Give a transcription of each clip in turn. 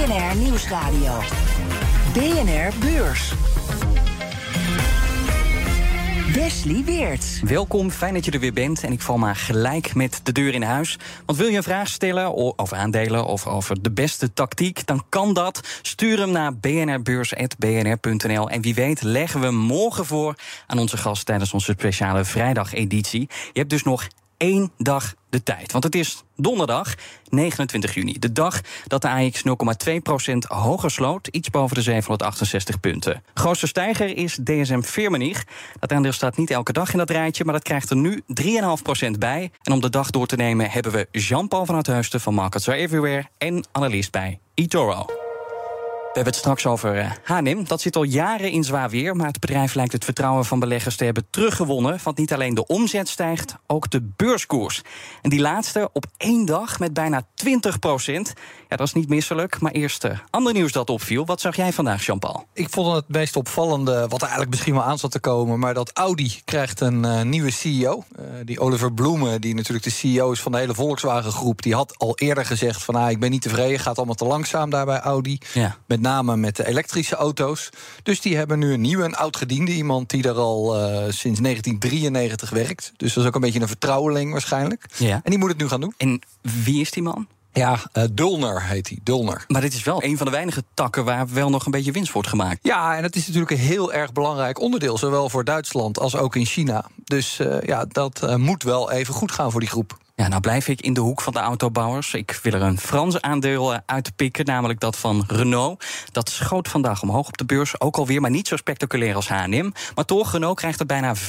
BNR Nieuwsradio. BNR Beurs. Wesley Weert. Welkom, fijn dat je er weer bent. En ik val maar gelijk met de deur in huis. Want wil je een vraag stellen over aandelen of over de beste tactiek, dan kan dat. Stuur hem naar bnrbeurs.bnr.nl. En wie weet leggen we morgen voor aan onze gast tijdens onze speciale vrijdageditie. Je hebt dus nog één dag de tijd. Want het is donderdag 29 juni. De dag dat de AX 0,2% hoger sloot. Iets boven de 768 punten. Grootste stijger is DSM Firmenich. Dat aandeel staat niet elke dag in dat rijtje. Maar dat krijgt er nu 3,5% bij. En om de dag door te nemen hebben we Jean-Paul van het Heusten van Markets Are Everywhere. En analist bij eToro. We hebben het straks over Hanim. Dat zit al jaren in zwaar weer, maar het bedrijf lijkt het vertrouwen van beleggers te hebben teruggewonnen. Want niet alleen de omzet stijgt, ook de beurskoers. En die laatste op één dag met bijna 20 procent. Ja, dat is niet misselijk. Maar eerst uh, ander nieuws dat opviel. Wat zag jij vandaag, Jean-Paul? Ik vond het meest opvallende, wat eigenlijk misschien wel aan zat te komen, maar dat Audi krijgt een uh, nieuwe CEO. Uh, die Oliver Bloemen, die natuurlijk de CEO is van de hele Volkswagen groep, die had al eerder gezegd van ah, ik ben niet tevreden, gaat allemaal te langzaam daar bij Audi. Ja. Met name met de elektrische auto's. Dus die hebben nu een nieuwe, een oud-gediende. Iemand die er al uh, sinds 1993 werkt. Dus dat is ook een beetje een vertrouweling waarschijnlijk. Ja. En die moet het nu gaan doen. En wie is die man? Ja, uh, Dulner heet hij, Dulner. Maar dit is wel een van de weinige takken waar wel nog een beetje winst wordt gemaakt. Ja, en dat is natuurlijk een heel erg belangrijk onderdeel, zowel voor Duitsland als ook in China. Dus uh, ja, dat uh, moet wel even goed gaan voor die groep. Ja, nou blijf ik in de hoek van de autobouwers. Ik wil er een Frans aandeel uitpikken, namelijk dat van Renault. Dat schoot vandaag omhoog op de beurs, ook alweer, maar niet zo spectaculair als H&M. Maar toch, Renault krijgt er bijna 5%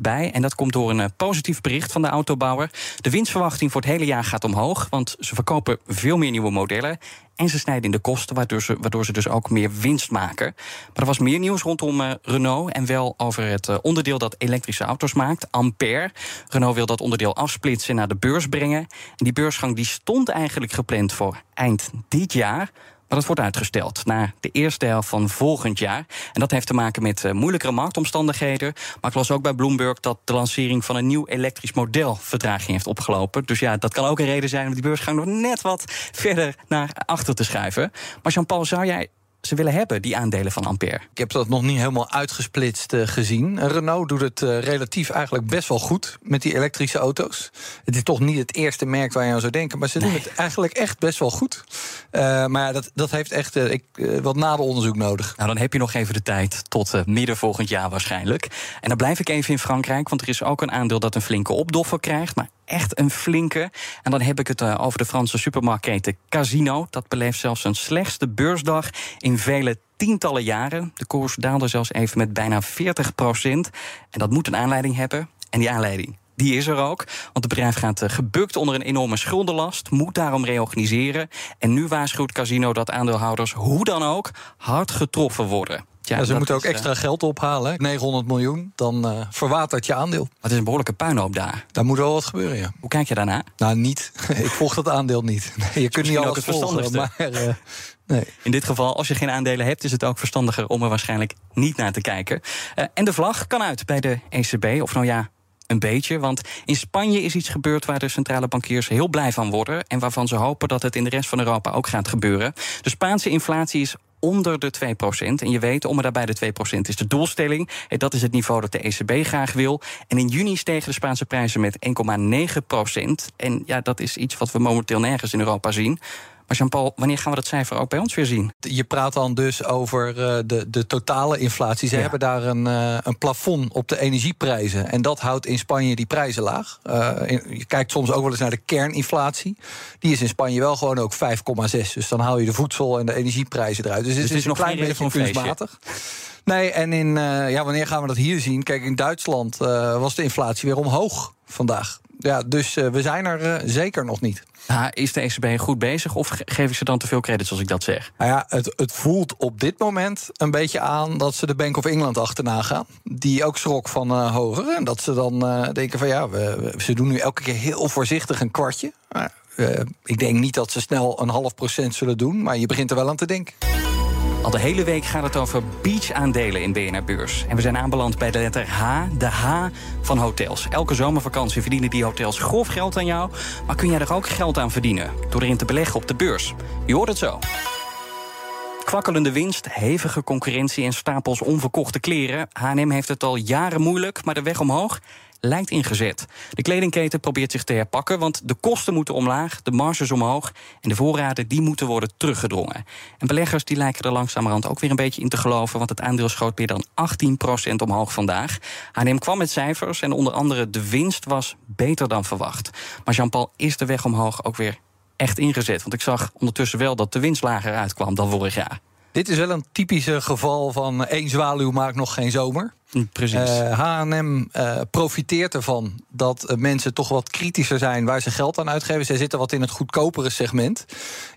bij. En dat komt door een positief bericht van de autobouwer. De winstverwachting voor het hele jaar gaat omhoog, want ze verkopen veel meer nieuwe modellen. En ze snijden in de kosten, waardoor ze, waardoor ze dus ook meer winst maken. Maar er was meer nieuws rondom uh, Renault. En wel over het uh, onderdeel dat elektrische auto's maakt, Ampère. Renault wil dat onderdeel afsplitsen naar de beurs brengen. En die beursgang die stond eigenlijk gepland voor eind dit jaar. Maar dat wordt uitgesteld naar de eerste helft van volgend jaar. En dat heeft te maken met uh, moeilijkere marktomstandigheden. Maar ik las ook bij Bloomberg dat de lancering van een nieuw elektrisch model vertraging heeft opgelopen. Dus ja, dat kan ook een reden zijn om die beursgang nog net wat verder naar achter te schuiven. Maar Jean-Paul, zou jij ze willen hebben, die aandelen van Ampère? Ik heb dat nog niet helemaal uitgesplitst uh, gezien. Renault doet het uh, relatief eigenlijk best wel goed met die elektrische auto's. Het is toch niet het eerste merk waar je aan zou denken, maar ze nee. doen het eigenlijk echt best wel goed. Uh, maar ja, dat, dat heeft echt ik, wat nader onderzoek nodig. Nou, dan heb je nog even de tijd tot midden volgend jaar waarschijnlijk. En dan blijf ik even in Frankrijk, want er is ook een aandeel dat een flinke opdoffer krijgt. Maar echt een flinke. En dan heb ik het uh, over de Franse supermarktketen Casino. Dat beleeft zelfs een slechtste beursdag in vele tientallen jaren. De koers daalde zelfs even met bijna 40 procent. En dat moet een aanleiding hebben. En die aanleiding. Die is er ook, want het bedrijf gaat uh, gebukt onder een enorme schuldenlast, moet daarom reorganiseren. En nu waarschuwt Casino dat aandeelhouders hoe dan ook hard getroffen worden. Ja, ja, ze moeten ook is, extra geld ophalen, 900 miljoen, dan uh, verwatert je aandeel. Maar het is een behoorlijke puinhoop daar. Daar moet wel wat gebeuren, ja. Hoe kijk je daarna? Nou, niet. ik volg dat aandeel niet. Nee, je kunt niet alles volgen, maar... Uh, nee. In dit geval, als je geen aandelen hebt, is het ook verstandiger om er waarschijnlijk niet naar te kijken. Uh, en de vlag kan uit bij de ECB, of nou ja, een beetje. Want in Spanje is iets gebeurd waar de centrale bankiers heel blij van worden. En waarvan ze hopen dat het in de rest van Europa ook gaat gebeuren. De Spaanse inflatie is onder de 2%. En je weet, om en daarbij de 2% is de doelstelling. En dat is het niveau dat de ECB graag wil. En in juni stegen de Spaanse prijzen met 1,9%. En ja, dat is iets wat we momenteel nergens in Europa zien. Maar Jean-Paul, wanneer gaan we dat cijfer ook bij ons weer zien? Je praat dan dus over uh, de, de totale inflatie. Ze ja. hebben daar een, uh, een plafond op de energieprijzen. En dat houdt in Spanje die prijzen laag. In, je kijkt soms ook wel eens naar de kerninflatie. Die is in Spanje wel gewoon ook 5,6. Dus dan haal je de voedsel- en de energieprijzen eruit. Dus, dus het is, is een klein beetje kunstmatig. Nee, en in, ja, wanneer gaan we dat hier zien? Kijk, in Duitsland was de inflatie weer omhoog vandaag. Ja, dus uh, we zijn er uh, zeker nog niet. Ah, is de ECB goed bezig of geef ik ze dan te veel credits als ik dat zeg? Nou ja, het, het voelt op dit moment een beetje aan dat ze de Bank of England achterna gaan. Die ook schrok van uh, hoger. En dat ze dan denken van ja, we, ze doen nu elke keer heel voorzichtig een kwartje. ik denk niet dat ze snel een half procent zullen doen, maar je begint er wel aan te denken. Al de hele week gaat het over beach-aandelen in BNR Beurs. En we zijn aanbeland bij de letter H, de H van hotels. Elke zomervakantie verdienen die hotels grof geld aan jou. Maar kun jij er ook geld aan verdienen door erin te beleggen op de beurs? Je hoort het zo. Kwakkelende winst, hevige concurrentie en stapels onverkochte kleren. H&M heeft het al jaren moeilijk, maar de weg omhoog lijkt ingezet. De kledingketen probeert zich te herpakken, want de kosten moeten omlaag, de marges omhoog en de voorraden die moeten worden teruggedrongen. En beleggers die lijken er langzamerhand ook weer een beetje in te geloven, want het aandeel schoot meer dan 18% omhoog vandaag. H&M kwam met cijfers en onder andere de winst was beter dan verwacht. Maar Jean-Paul, is de weg omhoog ook weer echt ingezet? Want ik zag ondertussen wel dat de winst lager uitkwam dan vorig jaar. Dit is wel een typische geval van één zwaluw maakt nog geen zomer. Mm, precies. H&M uh, profiteert ervan dat uh, mensen toch wat kritischer zijn waar ze geld aan uitgeven. Zij zitten wat in het goedkopere segment.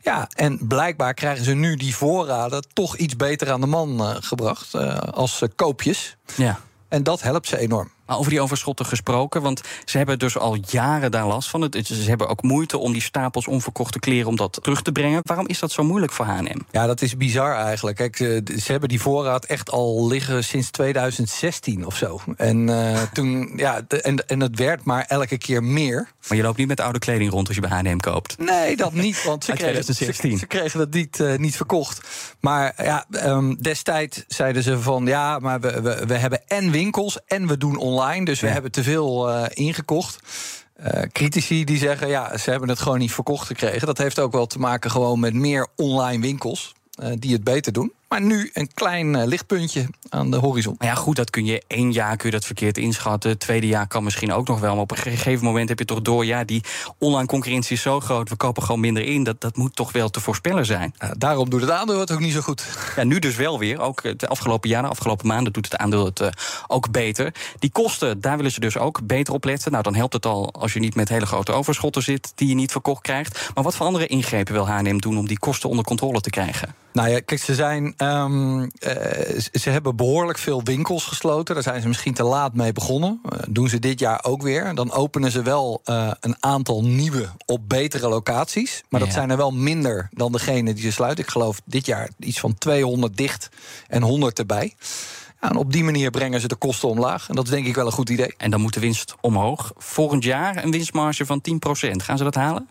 Ja, en blijkbaar krijgen ze nu die voorraden toch iets beter aan de man uh, gebracht als koopjes. Ja. En dat helpt ze enorm. Maar over die overschotten gesproken, want ze hebben dus al jaren daar last van. Ze hebben ook moeite om die stapels onverkochte kleren om dat terug te brengen. Waarom is dat zo moeilijk voor H&M? Ja, dat is bizar eigenlijk. Kijk, ze hebben die voorraad echt al liggen sinds 2016 of zo. En uh, toen, ja, en, en het werd maar elke keer meer. Maar je loopt niet met oude kleding rond als je bij H&M koopt? Nee, dat niet, want ze, kregen, ze, ze, kregen dat niet, uh, niet verkocht. Maar ja, um, destijds zeiden ze van... ja, maar we, we, we hebben en winkels en we doen online online. Dus we hebben te veel uh, ingekocht. Uh, critici die zeggen, ja, ze hebben het gewoon niet verkocht gekregen. Dat heeft ook wel te maken gewoon met meer online winkels uh, die het beter doen. Maar nu een klein uh, lichtpuntje aan de horizon. Maar ja, goed, dat kun je één jaar kun je dat verkeerd inschatten. Het tweede jaar kan misschien ook nog wel. Maar op een gegeven moment heb je toch door... ja, die online concurrentie is zo groot, we kopen gewoon minder in. Dat, dat moet toch wel te voorspellen zijn. Uh, daarom doet het aandeel het ook niet zo goed. Ja, nu dus wel weer. Ook het afgelopen jaar, de afgelopen maanden... doet het aandeel het uh, ook beter. Die kosten, daar willen ze dus ook beter op letten. Nou, dan helpt het al als je niet met hele grote overschotten zit... die je niet verkocht krijgt. Maar wat voor andere ingrepen wil H&M doen... om die kosten onder controle te krijgen? Nou ja, kijk, ze zijn Um, uh, ze hebben behoorlijk veel winkels gesloten. Daar zijn ze misschien te laat mee begonnen. Uh, doen ze dit jaar ook weer. Dan openen ze wel uh, een aantal nieuwe op betere locaties. Maar dat zijn er wel minder dan degene die ze sluiten. Ik geloof dit jaar iets van 200 dicht en 100 erbij. Ja, en op die manier brengen ze de kosten omlaag. En dat is denk ik wel een goed idee. En dan moet de winst omhoog. Volgend jaar een winstmarge van 10%. Gaan ze dat halen?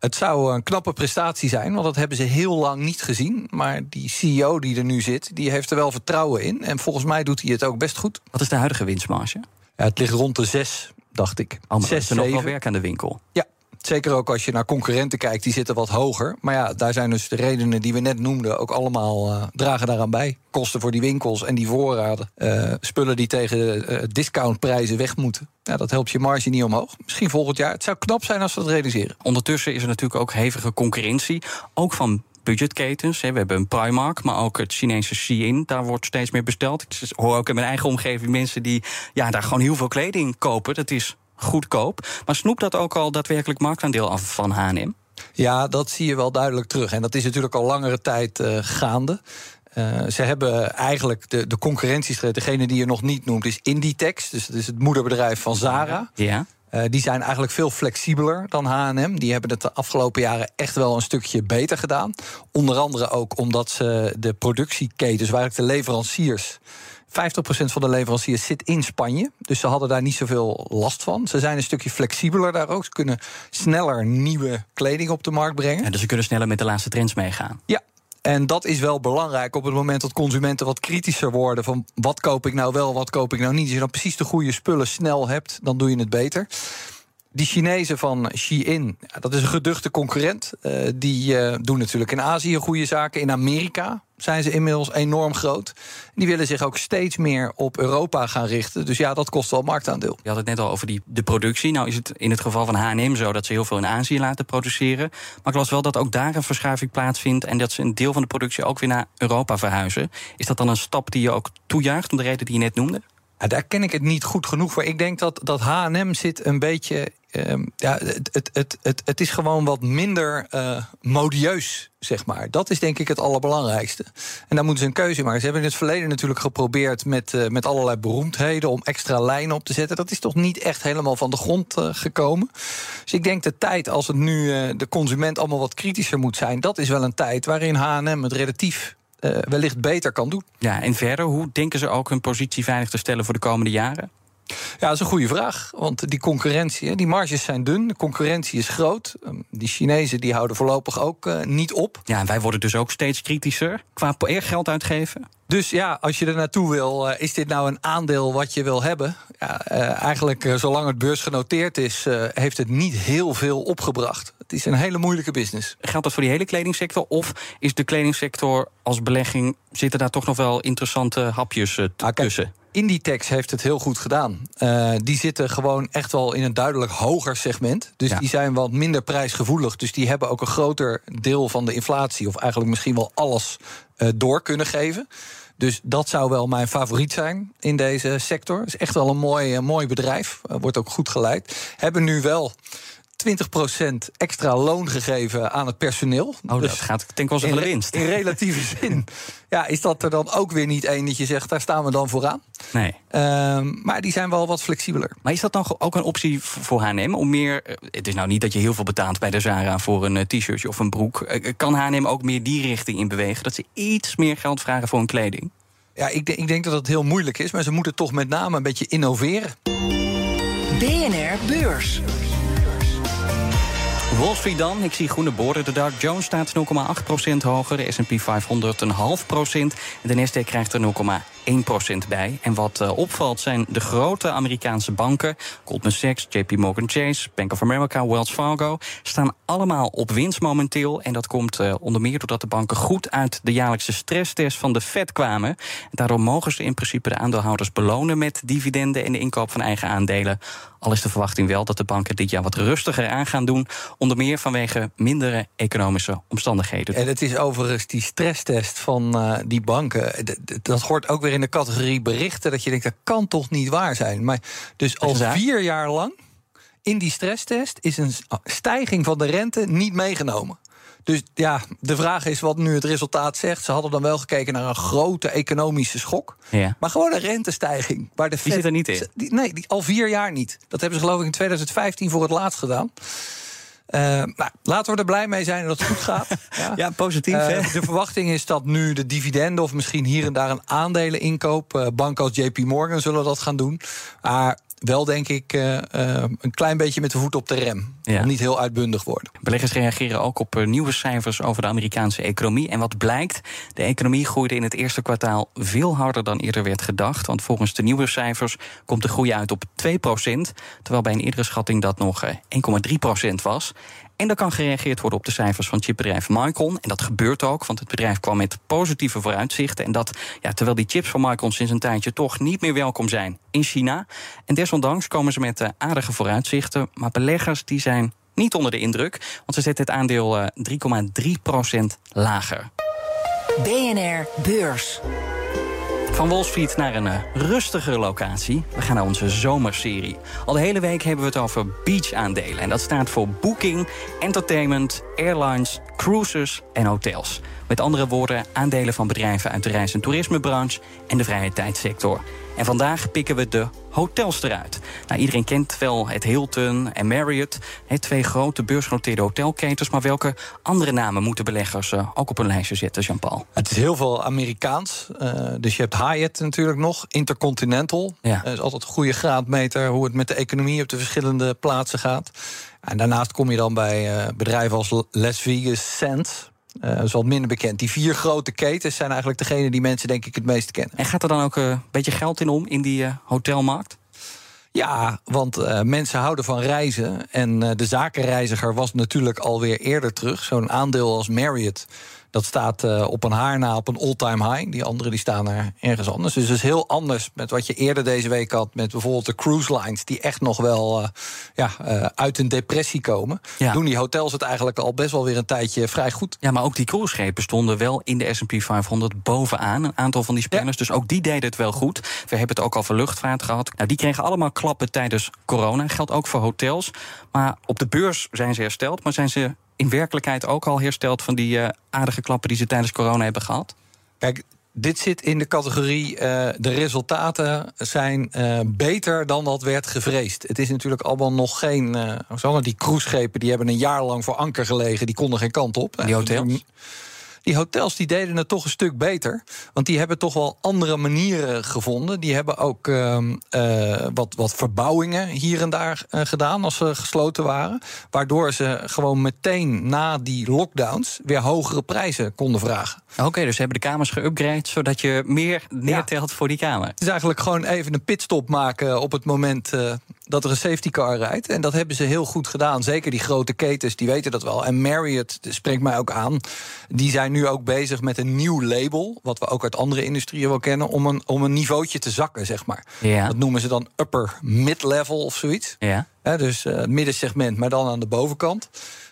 Het zou een knappe prestatie zijn, want dat hebben ze heel lang niet gezien. Maar die CEO die er nu zit, die heeft er wel vertrouwen in. En volgens mij doet hij het ook best goed. Wat is de huidige winstmarge? Ja, het ligt rond de 6, dacht ik. Oh, zes, er nog wel werk aan de winkel. Ja, Zeker ook als je naar concurrenten kijkt, die zitten wat hoger. Maar ja, daar zijn dus de redenen die we net noemden ook allemaal uh, dragen daaraan bij. Kosten voor die winkels en die voorraden. Uh, spullen die tegen uh, discountprijzen weg moeten. Ja, dat helpt je marge niet omhoog. Misschien volgend jaar. Het zou knap zijn als we dat realiseren. Ondertussen is er natuurlijk ook hevige concurrentie. Ook van budgetketens. We hebben een Primark, maar ook het Chinese Shein. Daar wordt steeds meer besteld. Ik hoor ook in mijn eigen omgeving mensen die ja, daar gewoon heel veel kleding kopen. Dat is goedkoop. Maar snoept dat ook al daadwerkelijk marktaandeel af van H&M? Ja, dat zie je wel duidelijk terug. En dat is natuurlijk al langere tijd uh, gaande. Uh, ze hebben eigenlijk de, de concurrentiestrijd, degene die je nog niet noemt, is Inditex. Dus dat is het moederbedrijf van Zara. Ja. Uh, die zijn eigenlijk veel flexibeler dan H&M. Die hebben het de afgelopen jaren echt wel een stukje beter gedaan. Onder andere ook omdat ze de productieketens, waar ik de leveranciers 50% van de leveranciers zit in Spanje. Dus ze hadden daar niet zoveel last van. Ze zijn een stukje flexibeler daar ook. Ze kunnen sneller nieuwe kleding op de markt brengen. Ja, dus ze kunnen sneller met de laatste trends meegaan. Ja, en dat is wel belangrijk op het moment dat consumenten wat kritischer worden. Van wat koop ik nou wel, wat koop ik nou niet. Als je dan precies de goede spullen snel hebt, dan doe je het beter. Die Chinezen van Shein, dat is een geduchte concurrent. Uh, die uh, doen natuurlijk in Azië goede zaken. In Amerika zijn ze inmiddels enorm groot. Die willen zich ook steeds meer op Europa gaan richten. Dus ja, dat kost wel marktaandeel. Je had het net al over die, de productie. Nou is het in het geval van H&M zo dat ze heel veel in Azië laten produceren. Maar ik las wel dat ook daar een verschuiving plaatsvindt... en dat ze een deel van de productie ook weer naar Europa verhuizen. Is dat dan een stap die je ook toejuicht, om de reden die je net noemde? Daar ken ik het niet goed genoeg voor. Ik denk dat, dat H&M zit een beetje... ehm, ja, het, het, het, het, het is gewoon wat minder eh, modieus, zeg maar. Dat is denk ik het allerbelangrijkste. En daar moeten ze een keuze in maken. Ze hebben in het verleden natuurlijk geprobeerd... met, eh, met allerlei beroemdheden om extra lijnen op te zetten. Dat is toch niet echt helemaal van de grond eh, gekomen. Dus ik denk de tijd als het nu de consument allemaal wat kritischer moet zijn... dat is wel een tijd waarin H&M het relatief wellicht beter kan doen. Ja, en verder, hoe denken ze ook hun positie veilig te stellen voor de komende jaren? Ja, dat is een goede vraag. Want die concurrentie, die marges zijn dun, de concurrentie is groot. Ehm, Die Chinezen die houden voorlopig ook eh, niet op. Ja, en wij worden dus ook steeds kritischer qua eer geld uitgeven. Dus ja, als je er naartoe wil, eh, is dit nou een aandeel wat je wil hebben? Ja, eh, eigenlijk, eh, zolang het beursgenoteerd is, eh, heeft het niet heel veel opgebracht. Het is een hele moeilijke business. Geldt dat voor die hele kledingssector? Of is de kledingssector als belegging... zitten daar toch nog wel interessante hapjes eh, Ah, kijk, tussen? Inditex heeft het heel goed gedaan. Eh, die zitten gewoon echt wel in een duidelijk hoger segment. Dus Ja. die zijn wat minder prijsgevoelig. Dus die hebben ook een groter deel van de inflatie... of eigenlijk misschien wel alles eh, door kunnen geven. Dus dat zou wel mijn favoriet zijn in deze sector. Het is echt wel een mooi, eh, mooi bedrijf. Wordt ook goed geleid. Hebben nu wel 20% extra loon gegeven aan het personeel. Oh, Dus dat gaat denk ik wel eens in, over de winst. in relatieve zin. Ja, is dat er dan ook weer niet één dat je zegt, daar staan we dan vooraan? Nee. Ehm, maar die zijn wel wat flexibeler. Maar is dat dan ook een optie voor H&M om meer... eh, Het is nou niet dat je heel veel betaalt bij de Zara voor een eh, t-shirtje of een broek. Eh, Kan H&M ook meer die richting in bewegen? Dat ze iets meer geld vragen voor hun kleding? Ja, ik, denk- ik denk dat het heel moeilijk is, maar ze moeten toch met name een beetje innoveren. BNR Beurs. Wall dan. Ik zie groene borden. De Dow Jones staat 0,8% hoger. De S&P 500 een half procent. En de Nasdaq krijgt er 0,1% bij. En wat eh, opvalt zijn de grote Amerikaanse banken... Goldman Sachs, JP Morgan Chase, Bank of America, Wells Fargo... staan allemaal op winst momenteel. En dat komt eh, onder meer doordat de banken goed uit de jaarlijkse stresstest van de Fed kwamen. Daardoor mogen ze in principe de aandeelhouders belonen... met dividenden en de inkoop van eigen aandelen. Al is de verwachting wel dat de banken dit jaar wat rustiger aan gaan doen. Onder meer vanwege mindere economische omstandigheden. En het is overigens die stresstest van eh, die banken. Dat hoort ook weer in de categorie berichten. Dat je denkt, dat kan toch niet waar zijn. Maar dus al vier jaar lang in die stresstest is een stijging van de rente niet meegenomen. Dus ja, de vraag is wat nu het resultaat zegt. Ze hadden dan wel gekeken naar een grote economische schok. Ja. Maar gewoon een rentestijging. Waar de Fed, zit er niet in? Die- nee, die, al vier jaar niet. Dat hebben ze geloof ik in 2015 voor het laatst gedaan. Eh, nou, laten we er blij mee zijn dat het goed gaat. Ja. Ja, positief, Eh, hè? de verwachting is dat nu de dividenden of misschien hier en daar een aandeleninkoop. eh banken als JP Morgan zullen dat gaan doen. Maar wel denk ik eh, eh, een klein beetje met de voet op de rem. Ja. Om niet heel uitbundig worden. Beleggers reageren ook op eh, nieuwe cijfers over de Amerikaanse economie. En wat blijkt, de economie groeide in het eerste kwartaal veel harder dan eerder werd gedacht. Want volgens de nieuwe cijfers komt de groei uit op 2% terwijl bij een eerdere schatting dat nog eh, 1,3% was. En er kan gereageerd worden op de cijfers van chipbedrijf Micron. En dat gebeurt ook, want het bedrijf kwam met positieve vooruitzichten. En dat ja, terwijl die chips van Micron sinds een tijdje toch niet meer welkom zijn in China. En desondanks komen ze met eh, aardige vooruitzichten. Maar beleggers die zijn niet onder de indruk, want ze zetten het aandeel eh, 3,3% lager. BNR Beurs. Van Wall Street naar een eh, rustigere locatie. We gaan naar onze zomerserie. Al de hele week hebben we het over beach-aandelen. En dat staat voor booking, entertainment, airlines, cruises en hotels. Met andere woorden, aandelen van bedrijven uit de reis- en toerismebranche en de vrije tijdsector. En vandaag pikken we de hotels eruit. Nou, iedereen kent wel het Hilton en Marriott, hè, twee grote beursgenoteerde hotelketens. Maar welke andere namen moeten beleggers eh, ook op een lijstje zetten, Jean-Paul? Het is heel veel Amerikaans. eh, dus je hebt Hyatt natuurlijk nog. Intercontinental. Ja. Dat is altijd een goede graadmeter hoe het met de economie op de verschillende plaatsen gaat. En daarnaast kom je dan bij eh, bedrijven als Las Vegas, Sands. Eh, dat is wat minder bekend. Die vier grote ketens zijn eigenlijk degene die mensen denk ik het meest kennen. En gaat er dan ook eh, een beetje geld in om in die eh, hotelmarkt? Ja, want mensen houden van reizen. En de zakenreiziger was natuurlijk alweer eerder terug. Zo'n aandeel als Marriott. Dat staat uh, op een haar na op een all-time high. Die andere die staan er ergens anders. Dus het is heel anders met wat je eerder deze week had... met bijvoorbeeld de cruise lines... die echt nog wel uh, ja, uh, uit een depressie komen. Ja. Doen die hotels het eigenlijk al best wel weer een tijdje vrij goed. Ja, maar ook die cruiseschepen stonden wel in de S&P 500 bovenaan. Een aantal van die. Ja. Dus ook die deden het wel goed. We hebben het ook al voor luchtvaart gehad. Nou, die kregen allemaal klappen tijdens corona. Geldt ook voor hotels. Maar op de beurs zijn ze hersteld. Maar zijn ze in werkelijkheid ook al hersteld van die uh, aardige klappen die ze tijdens corona hebben gehad? Kijk, dit zit in de categorie. Uh, de resultaten zijn uh, beter dan wat werd gevreesd. Het is natuurlijk allemaal nog geen. Uh, die cruiseschepen die hebben een jaar lang voor anker gelegen. Die konden geen kant op. Die hotels? Die hotels die deden het toch een stuk beter. Want die hebben toch wel andere manieren gevonden. Die hebben ook uh, uh, wat, wat verbouwingen hier en daar uh, gedaan als ze gesloten waren. Waardoor ze gewoon meteen na die lockdowns weer hogere prijzen konden vragen. Oké, okay, dus ze hebben de kamers geüpgrade zodat je meer neertelt ja. voor die kamer. Het is eigenlijk gewoon even een pitstop maken op het moment uh, dat er een safety car rijdt. En dat hebben ze heel goed gedaan. Zeker die grote ketens, die weten dat wel. En Marriott spreekt mij ook aan. Die zijn nu ook bezig met een nieuw label, wat we ook uit andere industrieën wel kennen, om een, om een niveautje te zakken, zeg maar. Ja. Dat noemen ze dan upper mid-level of zoiets. Ja. He, dus uh, middensegment, maar dan aan de bovenkant.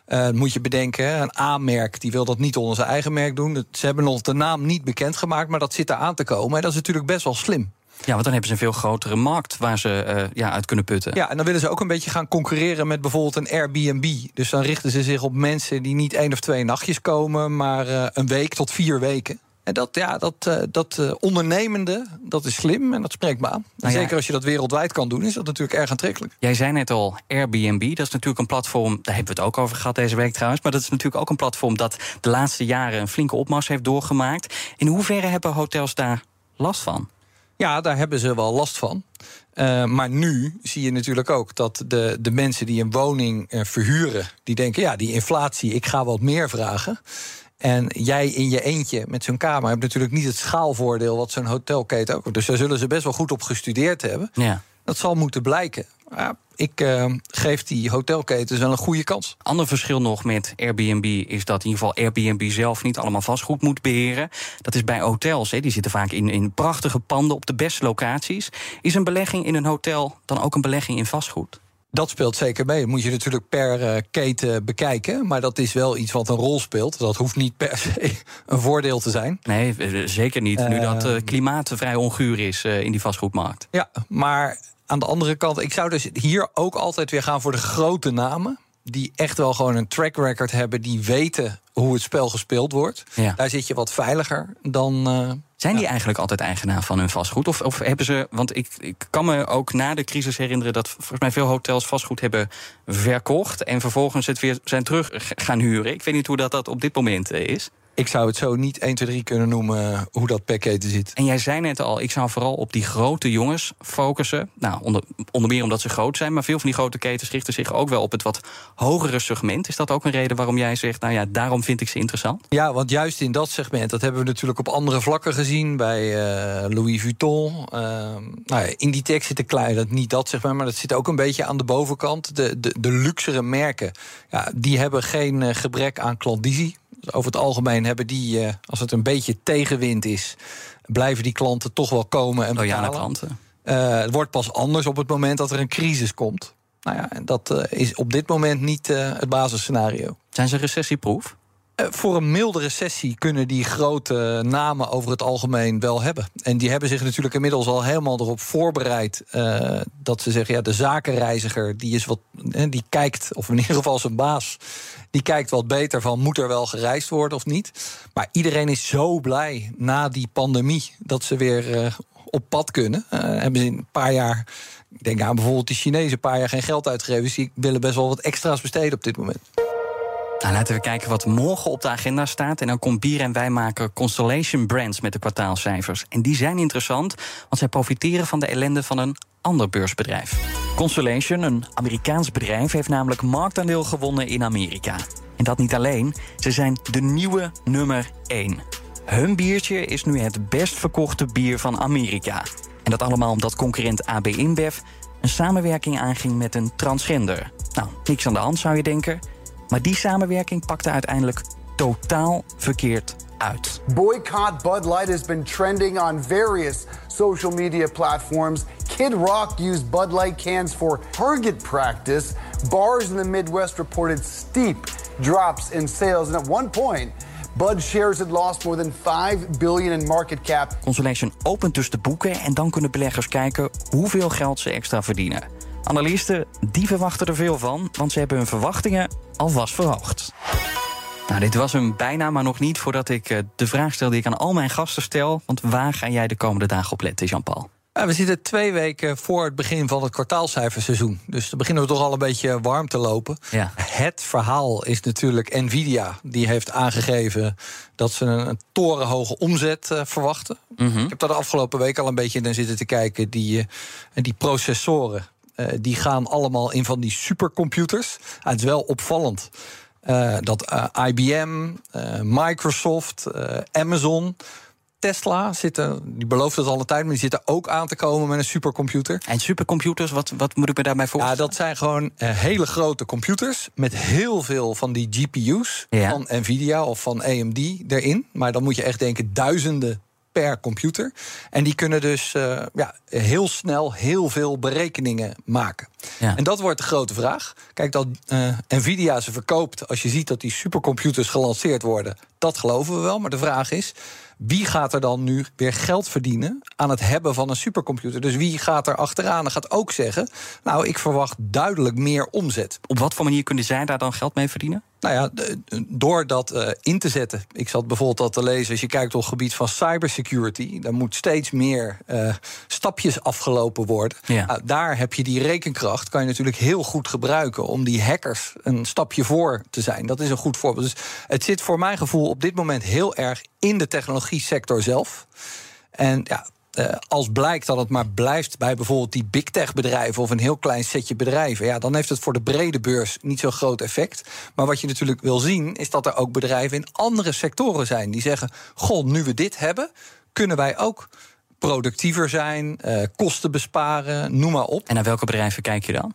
Uh, moet je bedenken, een A-merk die wil dat niet onder zijn eigen merk doen. Ze hebben nog de naam niet bekendgemaakt, maar dat zit er aan te komen. En dat is natuurlijk best wel slim. Ja, want dan hebben ze een veel grotere markt waar ze uh, ja, uit kunnen putten. Ja, en dan willen ze ook een beetje gaan concurreren met bijvoorbeeld een Airbnb. Dus dan richten ze zich op mensen die niet één of twee nachtjes komen, maar uh, een week tot vier weken. En dat, ja, dat, uh, dat ondernemende, dat is slim en dat spreekt me aan. Nou ja. Zeker als je dat wereldwijd kan doen, is dat natuurlijk erg aantrekkelijk. Jij zei net al, Airbnb, dat is natuurlijk een platform... daar hebben we het ook over gehad deze week trouwens... maar dat is natuurlijk ook een platform dat de laatste jaren... een flinke opmars heeft doorgemaakt. In hoeverre hebben hotels daar last van? Ja, daar hebben ze wel last van. Uh, maar nu zie je natuurlijk ook dat de, de mensen die een woning uh, verhuren, die denken: ja, die inflatie, ik ga wat meer vragen. En jij in je eentje met zo'n kamer hebt natuurlijk niet het schaalvoordeel wat zo'n hotelketen ook. Dus daar zullen ze best wel goed op gestudeerd hebben. Ja. Dat zal moeten blijken. Ja, ik uh, geef die hotelketens wel een goede kans. Ander verschil nog met Airbnb is dat in ieder geval Airbnb zelf niet allemaal vastgoed moet beheren. Dat is bij hotels. Hè. Die zitten vaak in, in prachtige panden op de beste locaties. Is een belegging in een hotel dan ook een belegging in vastgoed? Dat speelt zeker mee. Dat moet je natuurlijk per uh, keten bekijken. Maar dat is wel iets wat een rol speelt. Dat hoeft niet per se een voordeel te zijn. Nee, zeker niet. Uh, nu dat uh, klimaat vrij onguur is in die vastgoedmarkt. Ja, maar aan de andere kant, ik zou dus hier ook altijd weer gaan voor de grote namen. Die echt wel gewoon een track record hebben. Die weten hoe het spel gespeeld wordt. Ja. Daar zit je wat veiliger dan. Uh, Zijn die ja. eigenlijk altijd eigenaar van hun vastgoed? Of, of hebben ze. Want ik, ik kan me ook na de crisis herinneren dat volgens mij veel hotels vastgoed hebben verkocht. En vervolgens het weer zijn terug gaan huren. Ik weet niet hoe dat, dat op dit moment is. Ik zou het zo niet 1, 2, 3 kunnen noemen hoe dat per keten zit. En jij zei net al, ik zou vooral op die grote jongens focussen. Nou, onder, onder meer omdat ze groot zijn. Maar veel van die grote ketens richten zich ook wel op het wat hogere segment. Is dat ook een reden waarom jij zegt, nou ja, daarom vind ik ze interessant? Ja, want juist in dat segment, dat hebben we natuurlijk op andere vlakken gezien. Bij uh, Louis Vuitton. Uh, nou ja, Inditex zit te klein, dat niet dat zeg maar. Maar dat zit ook een beetje aan de bovenkant. De, de, de luxere merken, ja, die hebben geen uh, gebrek aan klandizie. Dus over het algemeen hebben die, uh, als het een beetje tegenwind is, blijven die klanten toch wel komen en betalen. Klanten. Uh, het wordt pas anders op het moment dat er een crisis komt. Nou ja, en dat uh, is op dit moment niet het basisscenario. Zijn ze recessieproof? Voor een milde recessie kunnen die grote namen over het algemeen wel hebben. En die hebben zich natuurlijk inmiddels al helemaal erop voorbereid. Uh, dat ze zeggen, ja, de zakenreiziger die is wat. die kijkt, of in ieder geval zijn baas. Die kijkt wat beter van moet er wel gereisd worden of niet. Maar iedereen is zo blij na die pandemie dat ze weer op pad kunnen. Uh, hebben ze een paar jaar. Ik denk aan bijvoorbeeld de Chinezen, een paar jaar geen geld uitgegeven. Dus die willen best wel wat extra's besteden op dit moment. Nou, laten we kijken wat morgen op de agenda staat. En dan komt Bier en wij maken Constellation Brands met de kwartaalcijfers. En die zijn interessant, want zij profiteren van de ellende van een ander beursbedrijf. Constellation, een Amerikaans bedrijf, heeft namelijk marktaandeel gewonnen in Amerika. En dat niet alleen, ze zijn de nieuwe nummer 1. Hun biertje is nu het best verkochte bier van Amerika. En dat allemaal omdat concurrent AB InBev een samenwerking aanging met een transgender. Nou, niks aan de hand zou je denken. Maar die samenwerking pakte uiteindelijk totaal verkeerd uit. Boycott Bud Light has been trending on various social media platforms. Kid Rock used Bud Light cans for target practice. Bars in the Midwest reported steep drops in sales. And at one point, Bud shares had lost more than 5 billion in market cap. Constellation opent dus de boeken en dan kunnen beleggers kijken hoeveel geld ze extra verdienen. Analisten die verwachten er veel van, want ze hebben hun verwachtingen alvast verhoogd. Nou, dit was hem bijna, maar nog niet voordat ik eh, de vraag stel die ik aan al mijn gasten stel. Want waar ga jij de komende dagen op letten, Jean-Paul? We zitten twee weken voor het begin van het kwartaalcijferseizoen. Dus dan beginnen we toch al een beetje warm te lopen. Ja. Het verhaal is natuurlijk Nvidia. Die heeft aangegeven dat ze een torenhoge omzet uh, verwachten. Mhm. Ik heb daar de afgelopen week al een beetje naar zitten te kijken. Die, uh, die processoren die gaan allemaal in van die supercomputers. Het is wel opvallend. dat IBM, Microsoft, Amazon, Tesla zitten, die belooft het al een tijd, maar die zitten ook aan te komen met een supercomputer. En supercomputers, wat, wat moet ik me daarbij voorstellen? Ja, dat zijn gewoon uh, hele grote computers met heel veel van die GPU's Ja. van Nvidia of van AMD erin. Maar dan moet je echt denken duizenden per computer. En die kunnen dus uh, ja, heel snel heel veel berekeningen maken. Ja. En dat wordt de grote vraag. Kijk, dat uh, Nvidia ze verkoopt, als je ziet dat die supercomputers gelanceerd worden, dat geloven we wel. Maar de vraag is. Wie gaat er dan nu weer geld verdienen aan het hebben van een supercomputer? Dus wie gaat er achteraan en gaat ook zeggen: Nou, ik verwacht duidelijk meer omzet. Op wat voor manier kunnen zij daar dan geld mee verdienen? Nou ja, door dat uh, in te zetten. Ik zat bijvoorbeeld al te lezen, als je kijkt op het gebied van cybersecurity, dan moet steeds meer uh, stapjes afgelopen worden. Ja. Nou, daar heb je die rekenkracht, kan je natuurlijk heel goed gebruiken om die hackers een stapje voor te zijn. Dat is een goed voorbeeld. Dus het zit voor mijn gevoel op dit moment heel erg in de technologie sector zelf. En ja, als blijkt dat het maar blijft bij bijvoorbeeld die big tech bedrijven of een heel klein setje bedrijven, ja, dan heeft het voor de brede beurs niet zo'n groot effect. Maar wat je natuurlijk wil zien, is dat er ook bedrijven in andere sectoren zijn die zeggen: Goh, nu we dit hebben, kunnen wij ook productiever zijn, uh, kosten besparen, noem maar op. En naar welke bedrijven kijk je dan?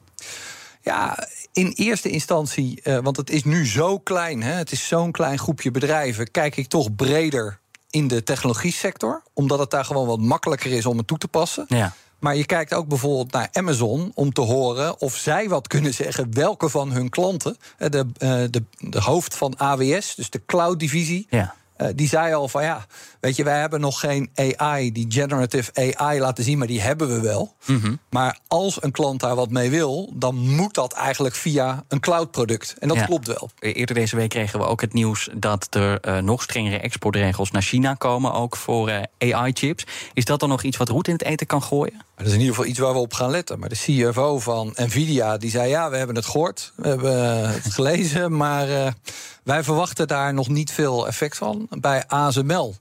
Ja, in eerste instantie, uh, want het is nu zo klein, hè, het is zo'n klein groepje bedrijven, kijk ik toch breder in de technologie sector, omdat het daar gewoon wat makkelijker is om het toe te passen. Ja. Maar je kijkt ook bijvoorbeeld naar Amazon om te horen of zij wat kunnen zeggen welke van hun klanten, de, de, de hoofd van AWS, dus de cloud-divisie. Ja. Uh, die zei al van ja, weet je, wij hebben nog geen AI, die generative AI laten zien, maar die hebben we wel. Mm -hmm. Maar als een klant daar wat mee wil, dan moet dat eigenlijk via een cloud-product. En dat ja. klopt wel. Eerder deze week kregen we ook het nieuws dat er uh, nog strengere exportregels naar China komen, ook voor uh, AI-chips. Is dat dan nog iets wat roet in het eten kan gooien? Dat is in ieder geval iets waar we op gaan letten. Maar de CFO van Nvidia die zei: ja, we hebben het gehoord, we hebben het gelezen, maar wij verwachten daar nog niet veel effect van. Bij ASML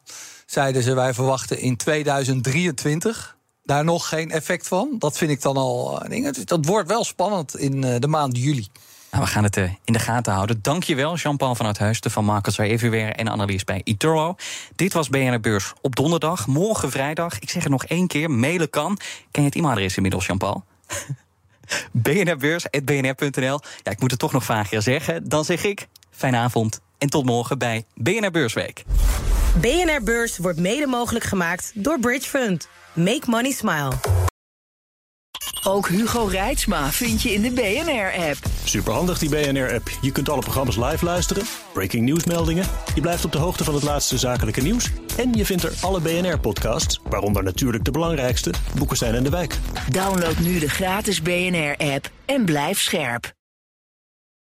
zeiden ze: wij verwachten in 2023 daar nog geen effect van. Dat vind ik dan al ding. Dat wordt wel spannend in uh, de maand juli. Nou, we gaan het uh, in de gaten houden. Dankjewel, Jean-Paul van Uithuisten van Markets Everywhere en analist bij eToro. Dit was BNR Beurs op donderdag. Morgen vrijdag, ik zeg het nog één keer, mailen kan. Ken je het e-mailadres inmiddels, Jean-Paul? bnrbeurs.bnr.nl. Ja, ik moet het toch nog vaker zeggen. Dan zeg ik, fijne avond en tot morgen bij BNR Beursweek. BNR Beurs wordt mede mogelijk gemaakt door Bridge Fund. Make money smile. Ook Hugo Reitsma vind je in de BNR-app. Superhandig die BNR-app. Je kunt alle programma's live luisteren, breaking nieuwsmeldingen. Je blijft op de hoogte van het laatste zakelijke nieuws. En je vindt er alle BNR-podcasts, waaronder natuurlijk de belangrijkste, Boeken zijn in de wijk. Download nu de gratis BNR-app en blijf scherp.